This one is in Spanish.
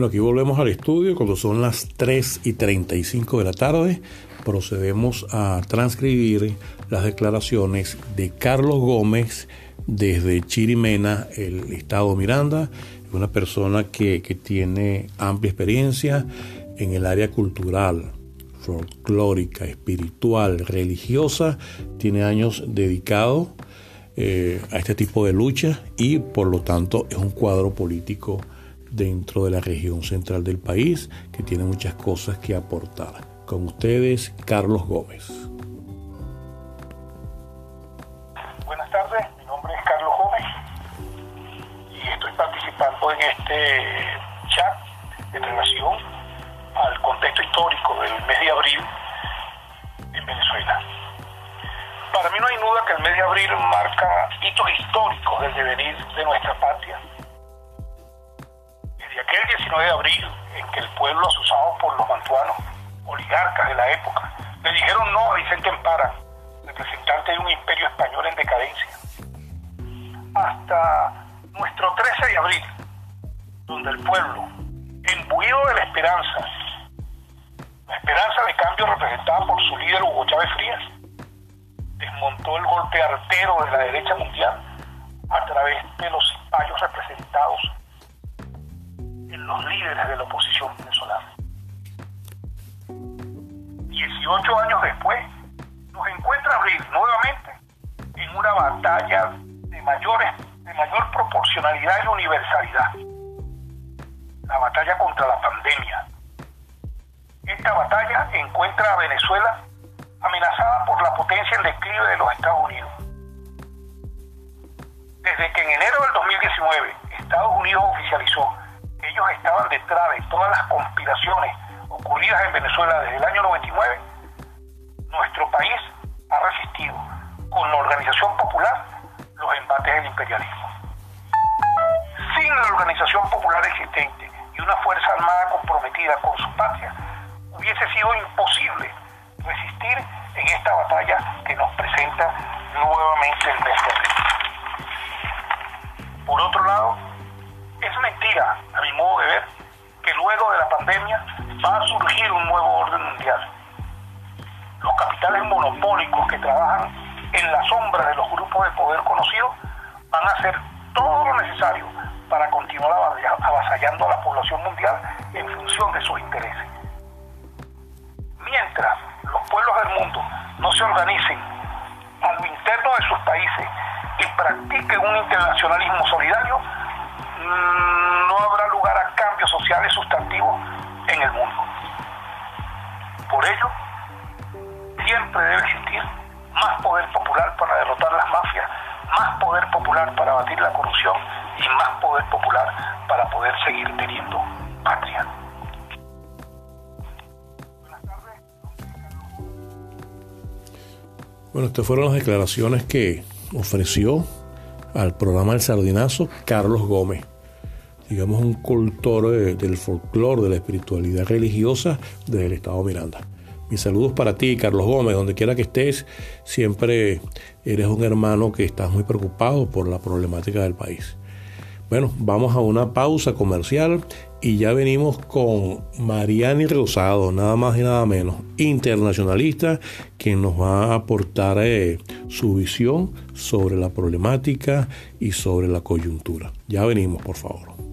Bueno, aquí volvemos al estudio cuando son las 3 y 35 de la tarde. Procedemos a transcribir las declaraciones de Carlos Gómez desde Chirimena, el estado Miranda, una persona que, que tiene amplia experiencia en el área cultural, folclórica, espiritual, religiosa, tiene años dedicado eh, a este tipo de lucha y por lo tanto es un cuadro político dentro de la región central del país que tiene muchas cosas que aportar. Con ustedes, Carlos Gómez. Buenas tardes, mi nombre es Carlos Gómez y estoy participando en este chat en relación al contexto histórico del mes de abril en Venezuela. Para mí no hay duda que el mes de abril marca hitos históricos del devenir de nuestra patria. Desde aquel 19 de abril en que el pueblo asusado por los mantuanos, oligarcas de la época, le dijeron no a Vicente Empara, representante de un imperio español en decadencia, hasta nuestro 13 de abril, donde el pueblo, embuido de la esperanza, la esperanza de cambio representada por su líder Hugo Chávez Frías, desmontó el golpe artero de la derecha mundial a través de los payos representados líderes de la oposición venezolana. 18 años después, nos encuentra abrir nuevamente en una batalla de, mayores, de mayor proporcionalidad y universalidad. La batalla contra la pandemia. Esta batalla encuentra a Venezuela amenazada por la potencia en declive de los Estados Unidos. Desde que en enero del 2019 Estados Unidos oficializó ellos estaban detrás de todas las conspiraciones ocurridas en Venezuela desde el año 99, nuestro país ha resistido con la organización popular los embates del imperialismo. Sin la organización popular existente y una fuerza armada comprometida con su patria, hubiese sido imposible resistir en esta batalla que nos presenta nuevamente el mes Por otro lado, es mentira, a mi modo de ver, que luego de la pandemia va a surgir un nuevo orden mundial. Los capitales monopólicos que trabajan en la sombra de los grupos de poder conocidos van a hacer todo lo necesario para continuar avasallando a la población mundial en función de sus intereses. Mientras los pueblos del mundo no se organicen a lo interno de sus países y practiquen un internacionalismo solidario, mm, sociales sustantivos en el mundo. Por ello, siempre debe existir más poder popular para derrotar las mafias, más poder popular para batir la corrupción y más poder popular para poder seguir teniendo patria. Bueno, estas fueron las declaraciones que ofreció al programa El Sardinazo Carlos Gómez, digamos un cultor del folclore, de la espiritualidad religiosa del Estado Miranda. Mis saludos para ti, Carlos Gómez, donde quiera que estés, siempre eres un hermano que estás muy preocupado por la problemática del país. Bueno, vamos a una pausa comercial y ya venimos con Mariani Rosado, nada más y nada menos, internacionalista, quien nos va a aportar eh, su visión sobre la problemática y sobre la coyuntura. Ya venimos, por favor.